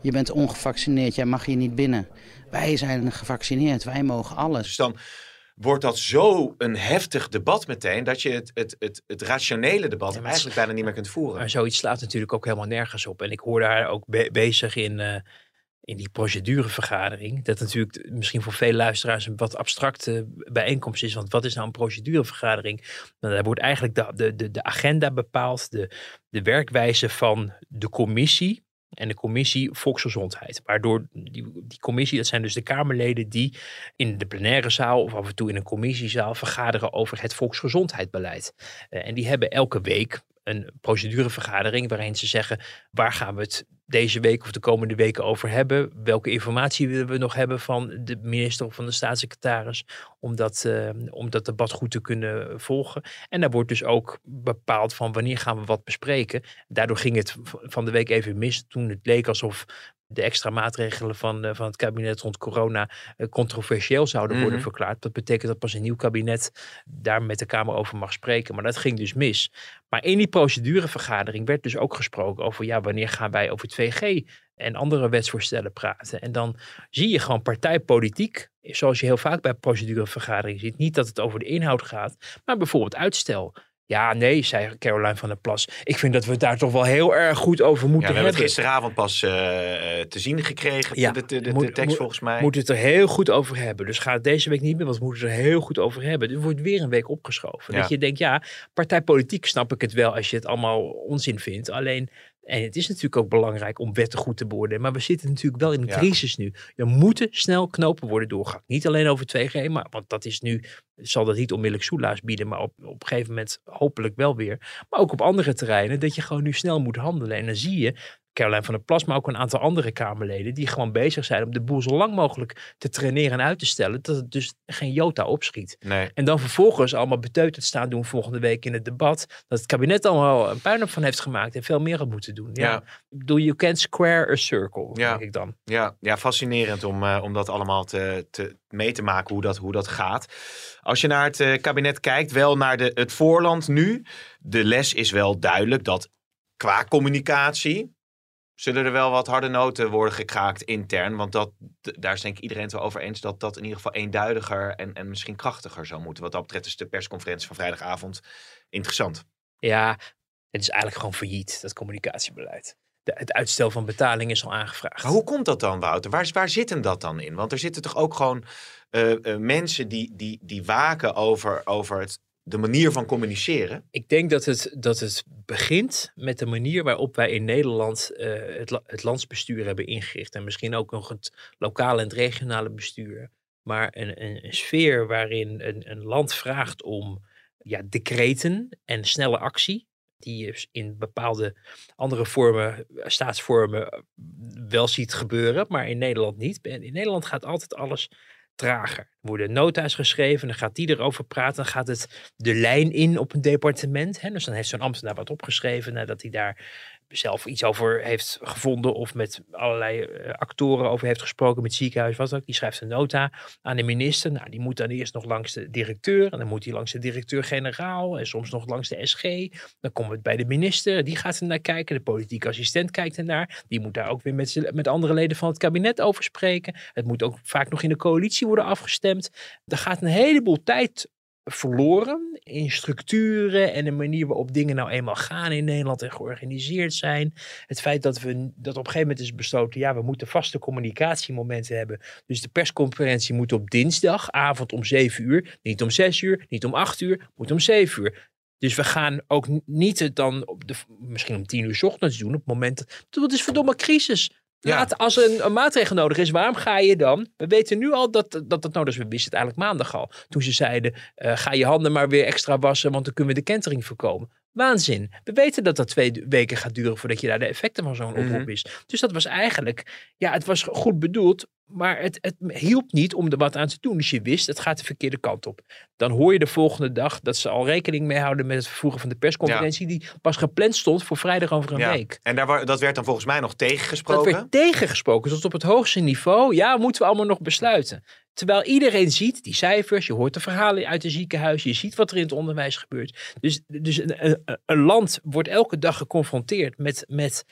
Je bent ongevaccineerd, jij mag hier niet binnen. Wij zijn gevaccineerd, wij mogen alles. Dus dan wordt dat zo een heftig debat meteen, dat je het, het, het, het rationele debat eigenlijk bijna niet meer kunt voeren. Maar zoiets slaat natuurlijk ook helemaal nergens op. En ik hoorde haar ook be- bezig in, eh, in die procedurevergadering. Dat natuurlijk misschien voor veel luisteraars een wat abstracte bijeenkomst is. Want wat is nou een procedurevergadering? Nou, daar wordt eigenlijk de, de, de, de agenda bepaald, de, de werkwijze van de commissie. En de commissie Volksgezondheid. Waardoor die, commissie, dat zijn dus de Kamerleden die in de plenaire zaal of af en toe in een commissiezaal vergaderen over het volksgezondheidsbeleid. Eh, en die hebben elke week een procedurevergadering waarin ze zeggen waar gaan we het deze week of de komende weken over hebben. Welke informatie willen we nog hebben van de minister of van de staatssecretaris om dat, eh, om dat debat goed te kunnen volgen. En daar wordt dus ook bepaald van wanneer gaan we wat bespreken. Daardoor ging het van de week even mis toen het leek alsof de extra maatregelen van, eh, van het kabinet rond corona eh, controversieel zouden worden Mhm. verklaard. Dat betekent dat pas een nieuw kabinet daar met de Kamer over mag spreken. Maar dat ging dus mis. Maar in die procedurevergadering werd dus ook gesproken over ja, wanneer gaan wij over 2G en andere wetsvoorstellen praten. En dan zie je gewoon partijpolitiek, zoals je heel vaak bij procedurevergaderingen ziet. Niet dat het over de inhoud gaat, maar bijvoorbeeld uitstel. Ja, nee, zei Caroline van der Plas. Ik vind dat we het daar toch wel heel erg goed over Ja, moeten we hebben hebben. het gisteravond pas eh, te zien gekregen, Ja, de, de, de, de moet- tekst moet- volgens mij. Moeten het er heel goed over hebben. Dus ga het deze week niet meer, want we moeten het er heel goed over hebben. Er wordt weer een week opgeschoven. Ja. Dat je denkt, ja, partijpolitiek snap ik het wel als je het allemaal onzin vindt. Alleen, en het is natuurlijk ook belangrijk om wetten goed te beoordelen. Maar we zitten natuurlijk wel in een Ja. crisis nu. Er moeten snel knopen worden doorgehakt. Niet alleen over 2G, maar, want dat is nu, zal dat niet onmiddellijk soelaas bieden. Maar op, op een gegeven moment hopelijk wel weer. Maar ook op andere terreinen, dat je gewoon nu snel moet handelen. En dan zie je, Caroline van der Plas, maar ook een aantal andere Kamerleden, die gewoon bezig zijn om de boel zo lang mogelijk te traineren en uit te stellen, dat het dus geen jota opschiet. Nee. En dan vervolgens allemaal beteuterd staan doen volgende week in het debat, dat het kabinet allemaal een puinhoop van heeft gemaakt en veel meer had moeten doen. Ja. Ja. Ik bedoel, you can square a circle, Ja. denk ik dan. Ja, ja fascinerend om, eh, om dat allemaal te, te, mee te maken, hoe dat, hoe dat gaat. Als je naar het eh, kabinet kijkt, wel naar de, het voorland nu. De les is wel duidelijk dat qua communicatie zullen er wel wat harde noten worden gekraakt intern. Want dat, daar is denk ik iedereen het wel over eens dat dat in ieder geval eenduidiger en, en misschien krachtiger zou moeten. Wat dat betreft is de persconferentie van vrijdagavond interessant. Ja, het is eigenlijk gewoon failliet, dat communicatiebeleid. De, het uitstel van betaling is al aangevraagd. Maar hoe komt dat dan, Wouter? Waar, waar zit hem dat dan in? Want er zitten toch ook gewoon eh, eh, mensen die, die, die waken over, over het, de manier van communiceren? Ik denk dat het, dat het begint met de manier waarop wij in Nederland eh, het, het landsbestuur hebben ingericht. En misschien ook nog het lokale en het regionale bestuur. Maar een, een, een sfeer waarin een, een land vraagt om ja, decreten en snelle actie. Die je in bepaalde andere vormen, eh, staatsvormen, eh, wel ziet gebeuren, maar in Nederland niet. In Nederland gaat altijd alles trager. Er worden nota's geschreven, dan gaat die erover praten, dan gaat het de lijn in op een departement. Dus dan heeft zo'n ambtenaar wat opgeschreven nadat hij daar zelf iets over heeft gevonden of met allerlei eh, actoren over heeft gesproken, met ziekenhuis, wat ook. Die schrijft een nota aan de minister. Nou, die moet dan eerst nog langs de directeur en dan moet hij langs de directeur-generaal en soms nog langs de SG. Dan komt het bij de minister, die gaat er naar kijken. De politieke assistent kijkt ernaar. Die moet daar ook weer met, met andere leden van het kabinet over spreken. Het moet ook vaak nog in de coalitie worden afgestemd. Er gaat een heleboel tijd verloren in structuren en de manier waarop dingen nou eenmaal gaan in Nederland en georganiseerd zijn. Het feit dat we dat op een gegeven moment is besloten, ja, we moeten vaste communicatiemomenten hebben. Dus de persconferentie moet op dinsdagavond om 7 uur, niet om 6 uur, niet om 8 uur, moet om 7 uur. Dus we gaan ook niet het dan op misschien om 10 uur 's ochtends doen, op het moment dat, dat is verdomme crisis. Laat, als er een, een maatregel nodig is, waarom ga je dan? We weten nu al dat dat, dat nodig is. We wisten het eigenlijk maandag al. Toen ze zeiden, eh, ga je handen maar weer extra wassen, want dan kunnen we de kentering voorkomen. Waanzin. We weten dat dat twee weken gaat duren voordat je daar de effecten van zo'n oproep Mhm. is. Dus dat was eigenlijk, ja, het was goed bedoeld, maar het, het hielp niet om er wat aan te doen. Dus je wist, het gaat de verkeerde kant op. Dan hoor je de volgende dag dat ze al rekening mee houden met het vervoegen van de persconferentie, die pas gepland stond voor vrijdag over een Ja. week. En daar, dat werd dan volgens mij nog Dat tegengesproken. werd tegengesproken tot op het hoogste niveau. Ja, moeten we allemaal nog besluiten. Terwijl iedereen ziet die cijfers, je hoort de verhalen uit de ziekenhuizen, je ziet wat er in het onderwijs gebeurt. Dus, dus een, een, een land wordt elke dag geconfronteerd met, met,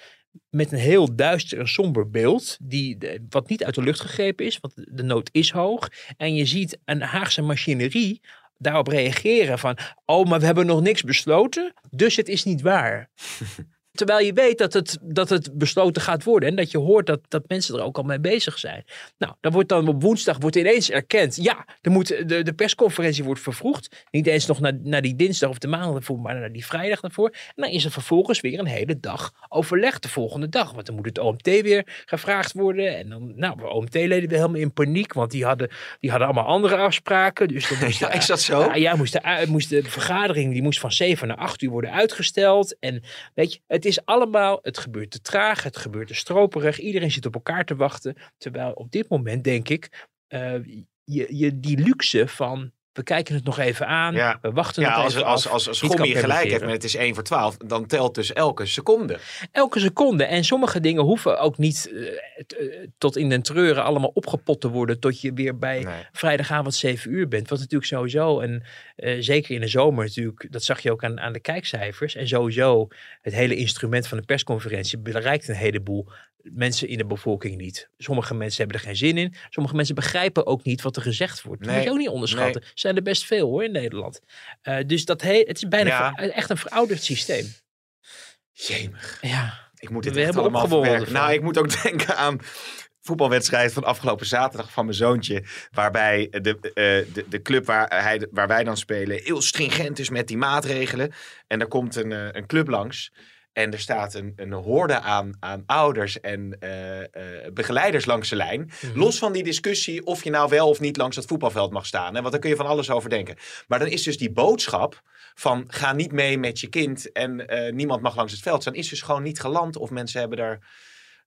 met een heel duister en somber beeld, die, wat niet uit de lucht gegrepen is, want de nood is hoog. En je ziet een Haagse machinerie daarop reageren van, oh, maar we hebben nog niks besloten, dus het is niet waar. Terwijl je weet dat het, dat het besloten gaat worden. En dat je hoort dat, dat mensen er ook al mee bezig zijn. Nou, dan wordt dan op woensdag wordt ineens erkend. Ja, er moet, de, de persconferentie wordt vervroegd. Niet eens nog naar, naar die dinsdag of de maandag ervoor, maar naar die vrijdag ervoor. En dan is er vervolgens weer een hele dag overleg de volgende dag. Want dan moet het OMT weer gevraagd worden. En dan, nou, de OMT-leden weer helemaal in paniek. Want die hadden, die hadden allemaal andere afspraken. Dus dan moest Ja, de- is dat zo? Ja, ja, moest de, moest de vergadering die moest van 7 naar 8 uur worden uitgesteld. En weet je, het is allemaal, het gebeurt te traag, het gebeurt te stroperig. Iedereen zit op elkaar te wachten. Terwijl op dit moment denk ik, eh, je die luxe van, we kijken het nog even aan, Ja. we wachten Ja, nog als, even als, af, als, als kan Gommie gelijk heeft permitteren. met het is 1 voor 12, dan telt dus elke seconde. Elke seconde. En sommige dingen hoeven ook niet eh, eh, tot in den treuren allemaal opgepot te worden. Tot je weer bij vrijdagavond 7 uur bent. Wat natuurlijk sowieso, en eh, zeker in de zomer natuurlijk, dat zag je ook aan, aan de kijkcijfers. En sowieso het hele instrument van de persconferentie bereikt een heleboel mensen in de bevolking niet. Sommige mensen hebben er geen zin in. Sommige mensen begrijpen ook niet wat er gezegd wordt. Dat moet je ook niet onderschatten. Nee. Er zijn er best veel hoor in Nederland. Eh, dus dat he het is bijna Ja. ver- echt een verouderd systeem. Jemig. Ja. Ik moet dit We echt allemaal verwerken. Nou, ik moet ook denken aan voetbalwedstrijd van afgelopen zaterdag van mijn zoontje. Waarbij de, eh, de, de club waar, hij, waar wij dan spelen heel stringent is met die maatregelen. En daar komt een, eh, een club langs. En er staat een, een horde aan, aan ouders en eh, eh, begeleiders langs de lijn. Mhm. Los van die discussie of je nou wel of niet langs dat voetbalveld mag staan. Hè? Want daar kun je van alles over denken. Maar dan is dus die boodschap van ga niet mee met je kind en eh, niemand mag langs het veld staan. Is dus gewoon niet geland of mensen hebben daar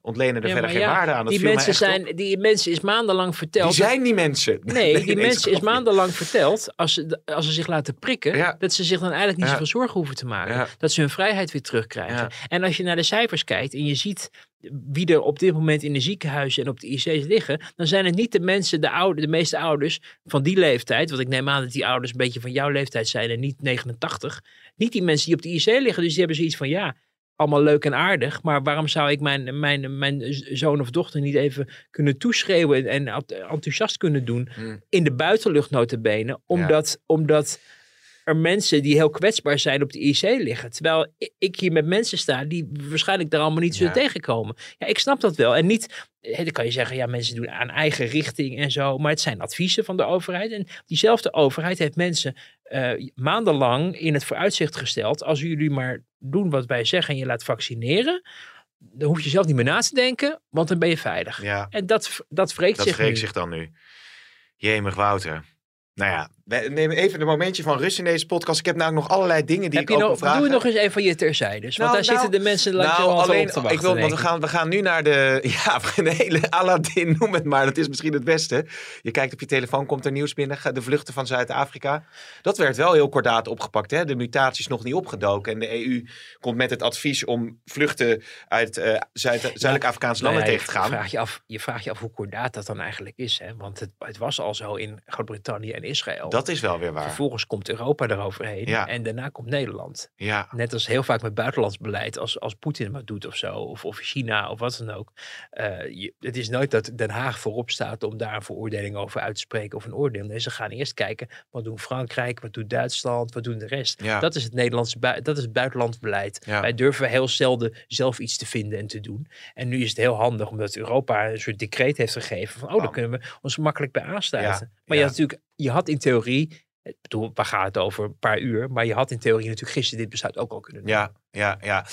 ontlenen er Ja, verder geen ja, waarde aan. Dat die mensen, op. zijn, die mensen is maandenlang verteld. Die zijn die mensen. Nee, die mensen is maandenlang verteld, als ze, als ze zich laten prikken, dat ze zich dan eigenlijk niet zoveel zorgen hoeven te maken. Dat ze hun vrijheid weer terugkrijgen. En als je naar de cijfers kijkt en je ziet wie er op dit moment in de ziekenhuizen en op de IC's liggen, dan zijn het niet de mensen, de, oude, de meeste ouders van die leeftijd, want ik neem aan dat die ouders een beetje van jouw leeftijd zijn en niet 89, niet die mensen die op de IC liggen, dus die hebben zoiets van ja, allemaal leuk en aardig, maar waarom zou ik mijn, mijn, mijn zoon of dochter niet even kunnen toeschreeuwen en ent- enthousiast kunnen doen Hmm. in de buitenlucht notabene, omdat, omdat er mensen die heel kwetsbaar zijn op de IC liggen. Terwijl ik hier met mensen sta die waarschijnlijk daar allemaal niet zullen Ja. tegenkomen. Ja, ik snap dat wel. En niet, eh, dan kan je zeggen, ja, mensen doen aan eigen richting en zo. Maar het zijn adviezen van de overheid. En diezelfde overheid heeft mensen eh, maandenlang in het vooruitzicht gesteld. Als jullie maar doen wat wij zeggen en je laat vaccineren. Dan hoef je zelf niet meer na te denken, want dan ben je veilig. Ja. En dat, dat wreekt Dat zich nu. zich dan nu. Jemig Wouter. Nou ja, we nemen even een momentje van rust in deze podcast. Ik heb namelijk nog allerlei dingen die Heb ik ook nog, vragen. doe nog eens even van je terzijdes. Want Nou, daar nou, zitten de mensen langs nou, alleen, op te wachten. ik wil, want we gaan, we gaan nu naar de, ja, een hele Aladdin, noem het maar. Dat is misschien het beste. Je kijkt op je telefoon, komt er nieuws binnen. De vluchten van Zuid-Afrika. Dat werd wel heel kordaat opgepakt. Hè? De mutatie is nog niet opgedoken. En de EU komt met het advies om vluchten uit eh, Zuid- Zuidelijk-Afrikaanse landen Nou ja, tegen te gaan. Vraag je, af, je vraagt je af hoe kordaat dat dan eigenlijk is. Hè? Want het, het was al zo in Groot-Brittannië en Israël. Dat is wel weer waar. Vervolgens komt Europa eroverheen. Ja. En daarna komt Nederland. Ja. Net als heel vaak met buitenlands beleid. Als, als Poetin wat doet of zo. Of, of China of wat dan ook. Eh, je, het is nooit dat Den Haag voorop staat om daar een veroordeling over uit te spreken. Of een oordeel. Nee, ze gaan eerst kijken. Wat doen Frankrijk? Wat doet Duitsland? Wat doen de rest? Ja. Dat is het Nederlandse dat is het buitenlands beleid. Ja. Wij durven heel zelden zelf iets te vinden en te doen. En nu is het heel handig omdat Europa een soort decreet heeft gegeven. Van, oh, daar kunnen we ons makkelijk bij aansluiten. Ja, Maar je had natuurlijk, je had in theorie, ik bedoel, waar gaat het over? Een paar uur. Maar je had in theorie natuurlijk gisteren dit besluit ook al kunnen doen. Ja, ja, ja.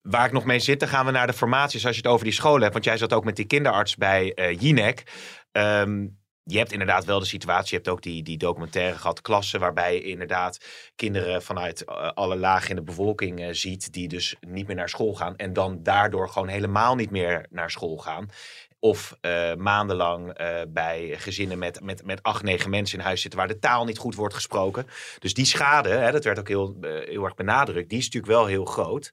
Waar ik nog mee zit, dan gaan we naar de formaties als je het over die scholen hebt. Want jij zat ook met die kinderarts bij eh Jinek. Ehm, je hebt inderdaad wel de situatie, je hebt ook die, die documentaire gehad, klassen, waarbij je inderdaad kinderen vanuit eh, alle lagen in de bevolking eh, ziet, die dus niet meer naar school gaan en dan daardoor gewoon helemaal niet meer naar school gaan. Of eh, maandenlang eh, bij gezinnen met, met, met acht, negen mensen in huis zitten waar de taal niet goed wordt gesproken. Dus die schade, hè, dat werd ook heel, eh, heel erg benadrukt, die is natuurlijk wel heel groot.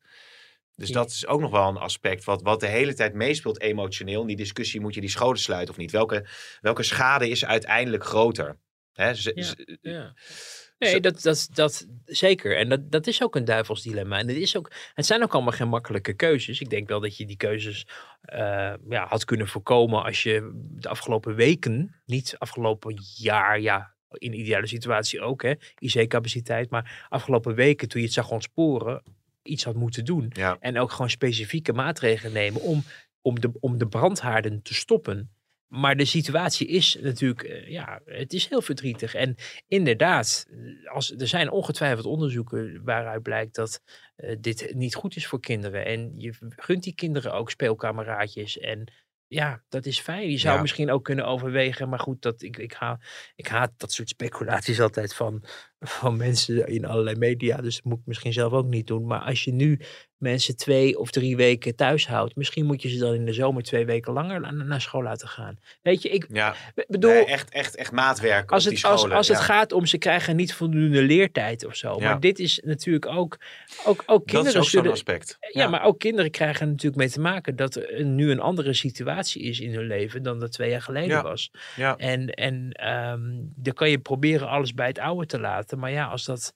Dus dat is ook nog wel een aspect wat, wat de hele tijd meespeelt emotioneel. In die discussie moet je die scholen sluiten of niet. Welke, welke schade is uiteindelijk groter? Hè, Ja. Nee, dat, dat, dat zeker. En dat, dat is ook een duivels dilemma. En het, is ook, het zijn ook allemaal geen makkelijke keuzes. Ik denk wel dat je die keuzes eh, ja, had kunnen voorkomen als je de afgelopen weken, niet afgelopen jaar, ja, in ideale situatie ook, hè, IC-capaciteit, maar afgelopen weken toen je het zag ontsporen, iets had moeten doen. Ja. En ook gewoon specifieke maatregelen nemen om, om, de, om de brandhaarden te stoppen. Maar de situatie is natuurlijk, eh, ja, het is heel verdrietig. En inderdaad, eh, als, er zijn ongetwijfeld onderzoeken waaruit blijkt dat eh, dit niet goed is voor kinderen. En je gunt die kinderen ook speelkameraadjes. En ja, dat is fijn. Je zou Ja. misschien ook kunnen overwegen. Maar goed, dat, ik, ik, haat, ik haat dat soort speculaties altijd van, van mensen in allerlei media. Dus dat moet ik misschien zelf ook niet doen. Maar als je nu mensen twee of drie weken thuis houdt. Misschien moet je ze dan in de zomer twee weken langer na- naar school laten gaan. Weet je, ik Ja, bedoel... Nee, echt, echt, echt maatwerk Als op het, die als, scholen. als het gaat om ze krijgen niet voldoende leertijd of zo. Ja. Maar dit is natuurlijk ook, ook, ook Dat kinderen is ook zo'n zullen- aspect. Ja, maar ook kinderen krijgen er natuurlijk mee te maken dat er nu een andere situatie is in hun leven dan dat twee jaar geleden was. Ja. En, en ehm, dan kan je proberen alles bij het oude te laten. Maar ja, als dat,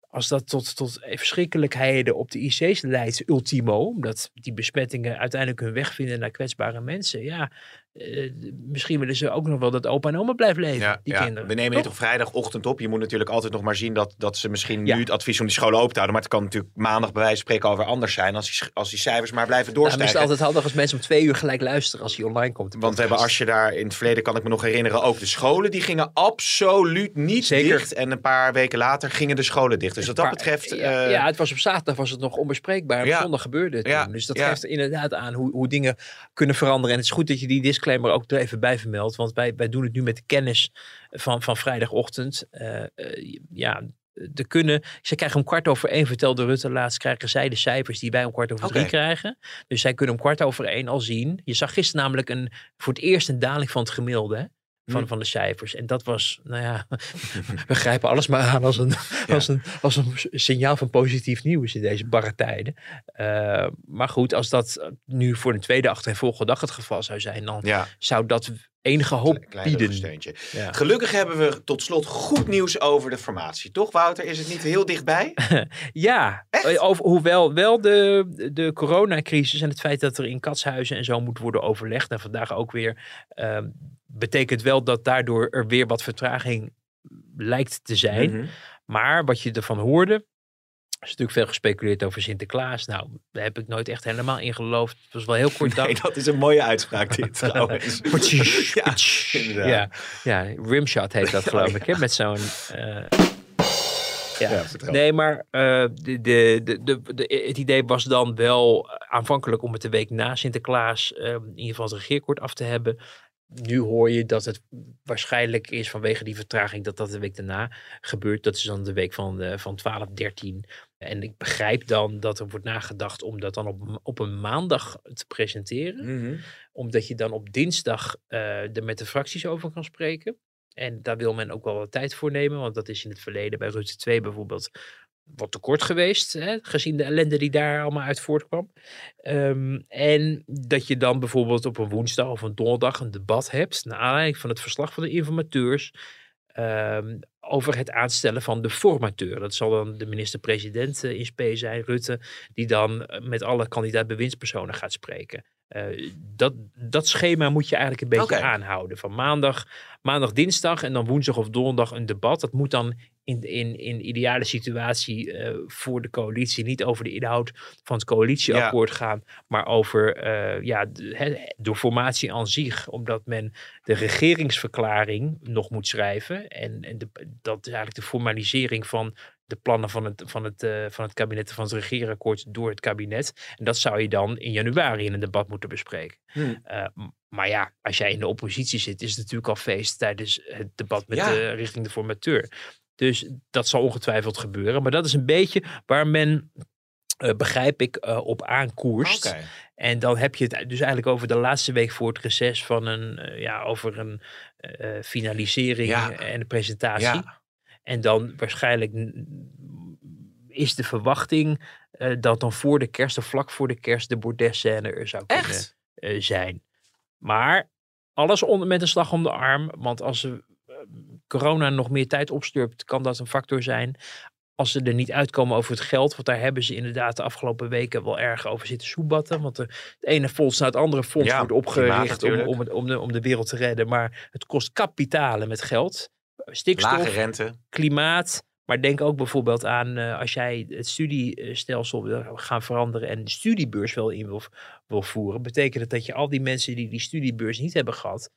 als dat tot, tot verschrikkelijkheden op de IC's leidt, ultimo, omdat die besmettingen uiteindelijk hun weg vinden naar kwetsbare mensen, ja, eh, misschien willen ze ook nog wel dat opa en oma blijven leven, Ja, die ja. kinderen. We nemen dit op vrijdagochtend op. Je moet natuurlijk altijd nog maar zien dat, dat ze misschien Ja. nu het advies om die scholen open te houden. Maar het kan natuurlijk maandag bij wijze van spreken over anders zijn. Als die, als die cijfers maar blijven is doorstijgen. het altijd handig als mensen om twee uur gelijk luisteren als hij online komt. Want we hebben als je daar in het verleden, kan ik me nog herinneren, ook de scholen. Die gingen absoluut niet Zeker. dicht. En een paar weken later gingen de scholen dicht. Dus wat dat betreft... Ja, eh, ja, het was op zaterdag was het nog onbespreekbaar. Op Ja. zondag gebeurde het. Dus dat geeft inderdaad aan hoe, hoe dingen kunnen veranderen. En het is goed dat je die disclaimer ook er even bij vermeldt. Want wij, wij doen het nu met de kennis van, van vrijdagochtend. Eh, eh, ja, er kunnen, ze krijgen om kwart over één, vertelde Rutte laatst, krijgen zij de cijfers die wij om kwart over drie Oké. krijgen. Dus zij kunnen om kwart over één al zien. Je zag gisteren namelijk een, voor het eerst een daling van het gemiddelde. Van, Hm. van de cijfers. En dat was, nou ja, we grijpen alles maar aan als een, als een, als een signaal van positief nieuws in deze barre tijden. Eh, maar goed, als dat nu voor een tweede achtereenvolgende dag het geval zou zijn, dan Ja. zou dat enige hoop bieden. Ja. Gelukkig hebben we tot slot goed nieuws over de formatie. Toch Wouter? Is het niet heel dichtbij? Ja, eh, over, hoewel wel de, de coronacrisis en het feit dat er in katshuizen en zo moet worden overlegd. En vandaag ook weer. ehm, betekent wel dat daardoor er weer wat vertraging lijkt te zijn. Mhm. Maar wat je ervan hoorde. Er is natuurlijk veel gespeculeerd over Sinterklaas. Nou, daar heb ik nooit echt helemaal in geloofd. Het was wel heel kort. Nee, dat is een mooie uitspraak dit trouwens. ja, ja, ja, rimshot heet dat geloof ik. Hè? Met zo'n... eh, ja. Nee, maar eh, de, de, de, de, het idee was dan wel aanvankelijk om het de week na Sinterklaas eh, in ieder geval het regeerakkoord af te hebben. Nu hoor je dat het waarschijnlijk is vanwege die vertraging dat dat de week daarna gebeurt. Dat is dan de week van, van 12, 13. En ik begrijp dan dat er wordt nagedacht om dat dan op, op een maandag te presenteren. Mhm. Omdat je dan op dinsdag eh, er met de fracties over kan spreken. En daar wil men ook wel wat tijd voor nemen. Want dat is in het verleden bij Rutte 2 bijvoorbeeld wat tekort geweest. Hè, gezien de ellende die daar allemaal uit voortkwam. Ehm, en dat je dan bijvoorbeeld op een woensdag of een donderdag een debat hebt. Naar aanleiding van het verslag van de informateurs. Ehm, over het aanstellen van de formateur. Dat zal dan de minister-president eh, in spe zijn, Rutte. Die dan eh, met alle kandidaat-bewindspersonen gaat spreken. Eh, dat, dat schema moet je eigenlijk een beetje aanhouden. Van maandag, maandag, dinsdag en dan woensdag of donderdag een debat. Dat moet dan in, in, in ideale situatie eh, voor de coalitie niet over de inhoud van het coalitieakkoord gaan, maar over eh, ja, de, formatie aan zich. Omdat men de regeringsverklaring nog moet schrijven. En, en de, dat is eigenlijk de formalisering van de plannen van het, van, het, eh, van het kabinet, van het regeerakkoord door het kabinet. En dat zou je dan in januari in een debat moeten bespreken. Hmm. Eh, m- maar ja, als jij in de oppositie zit, is het natuurlijk al feest tijdens het debat met Ja. de, richting de formateur. Dus dat zal ongetwijfeld gebeuren. Maar dat is een beetje waar men, eh, begrijp ik, eh, op aankoerst. Oké. En dan heb je het dus eigenlijk over de laatste week voor het reces van een, eh, ja, over een finalisering Ja. en een presentatie. Ja. En dan waarschijnlijk is de verwachting dat dan voor de kerst of vlak voor de kerst de bordesscène er zou kunnen zijn. Maar alles onder, met een slag om de arm. Want als eh, corona nog meer tijd opsturpt, kan dat een factor zijn. Als ze er niet uitkomen over het geld, want daar hebben ze inderdaad de afgelopen weken wel erg over zitten soebatten. Want de, het ene fonds na het andere fonds Ja, wordt opgericht om, om, het- om, de, om de wereld te redden. Maar het kost kapitalen met geld. Stikstof, Lage rente. klimaat. Maar denk ook bijvoorbeeld aan eh, als jij het studiestelsel wil gaan veranderen en de studiebeurs wel in wil, wil voeren. Betekent het dat je al die mensen die die studiebeurs niet hebben gehad,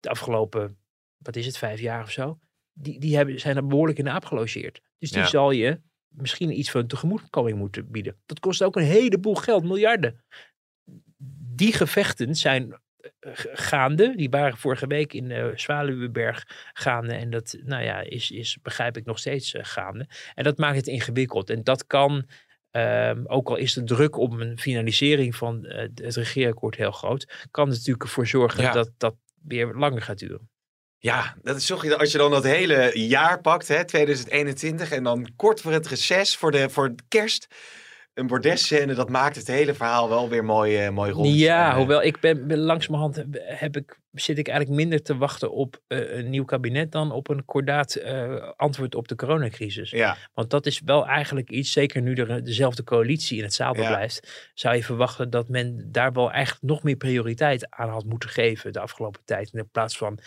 de afgelopen, wat is het, vijf jaar of zo, die, die hebben, zijn er behoorlijk in de aap gelogeerd. Dus die Ja. zal je misschien iets van tegemoetkoming moeten bieden. Dat kost ook een heleboel geld, miljarden. Die gevechten zijn eh, gaande. Die waren vorige week in uh, Zwaluweberg gaande. En dat, nou ja, is, is begrijp ik nog steeds eh, gaande. En dat maakt het ingewikkeld. En dat kan, ehm, ook al is de druk op een finalisering van het regeerakkoord heel groot, kan er natuurlijk ervoor zorgen Ja. dat dat weer langer gaat duren. Ja, dat is, je, als je dan dat hele jaar pakt, hè, 2021, en dan kort voor het reces, voor de, voor kerst. een bordesscène, dat maakt het hele verhaal wel weer mooi, uh, mooi rond. Ja, eh, hoewel ik ben, ben langzamerhand heb ik, zit ik eigenlijk minder te wachten op eh, een nieuw kabinet dan op een kordaat eh, antwoord op de coronacrisis. Ja. Want dat is wel eigenlijk iets, zeker nu er dezelfde coalitie in het zadel Ja. blijft, zou je verwachten dat men daar wel eigenlijk nog meer prioriteit aan had moeten geven de afgelopen tijd. In plaats van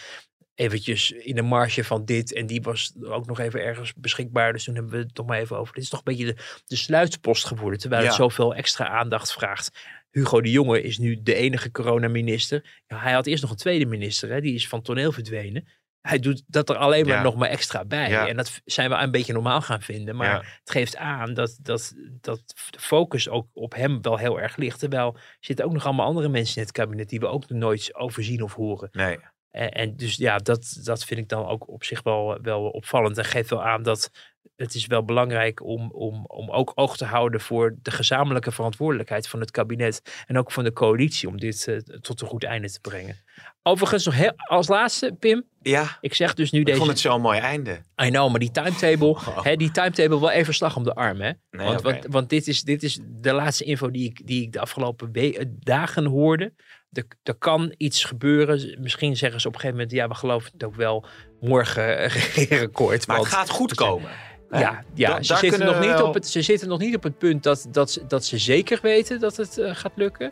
eventjes in de marge van dit en die was ook nog even ergens beschikbaar. Dus toen hebben we het nog maar even over. Dit is toch een beetje de, de sluitpost geworden, terwijl het zoveel extra aandacht vraagt. Hugo de Jonge is nu de enige coronaminister. Ja, hij had eerst nog een tweede minister, hè, die is van toneel verdwenen. Hij doet dat er alleen maar Ja. nog maar extra bij. En dat zijn we een beetje normaal gaan vinden. Maar het geeft aan dat, dat, dat de focus ook op hem wel heel erg ligt. Terwijl er zitten ook nog allemaal andere mensen in het kabinet die we ook nooit overzien of horen. Nee. En, en dus ja, dat, dat vind ik dan ook op zich wel, wel opvallend. En geeft wel aan dat het is wel belangrijk om, om, om ook oog te houden voor de gezamenlijke verantwoordelijkheid van het kabinet. En ook van de coalitie om dit eh, tot een goed einde te brengen. Overigens nog heel, als laatste, Pim. Ja. Ik zeg dus nu Ik deze... vond het zo'n mooi einde. I know, maar die timetable, hè, die timetable wel even slag om de arm. Hè? Nee, want, want, want dit, is, dit is de laatste info die ik, die ik de afgelopen eh, dagen hoorde. Er, er kan iets gebeuren. Misschien zeggen ze op een gegeven moment, ja, we geloven het ook wel morgen eh, regeerakkoord. Maar het gaat goed komen. Ja, ja ze, zitten nog niet wel- op het, ze zitten nog niet op het punt dat, dat, ze- dat ze zeker weten dat het eh, gaat lukken.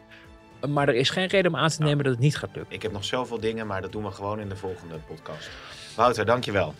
Maar er is geen reden om aan te nemen dat het niet gaat lukken. Ik heb nog zoveel dingen, maar dat doen we gewoon in de volgende podcast. Wouter, dankjewel.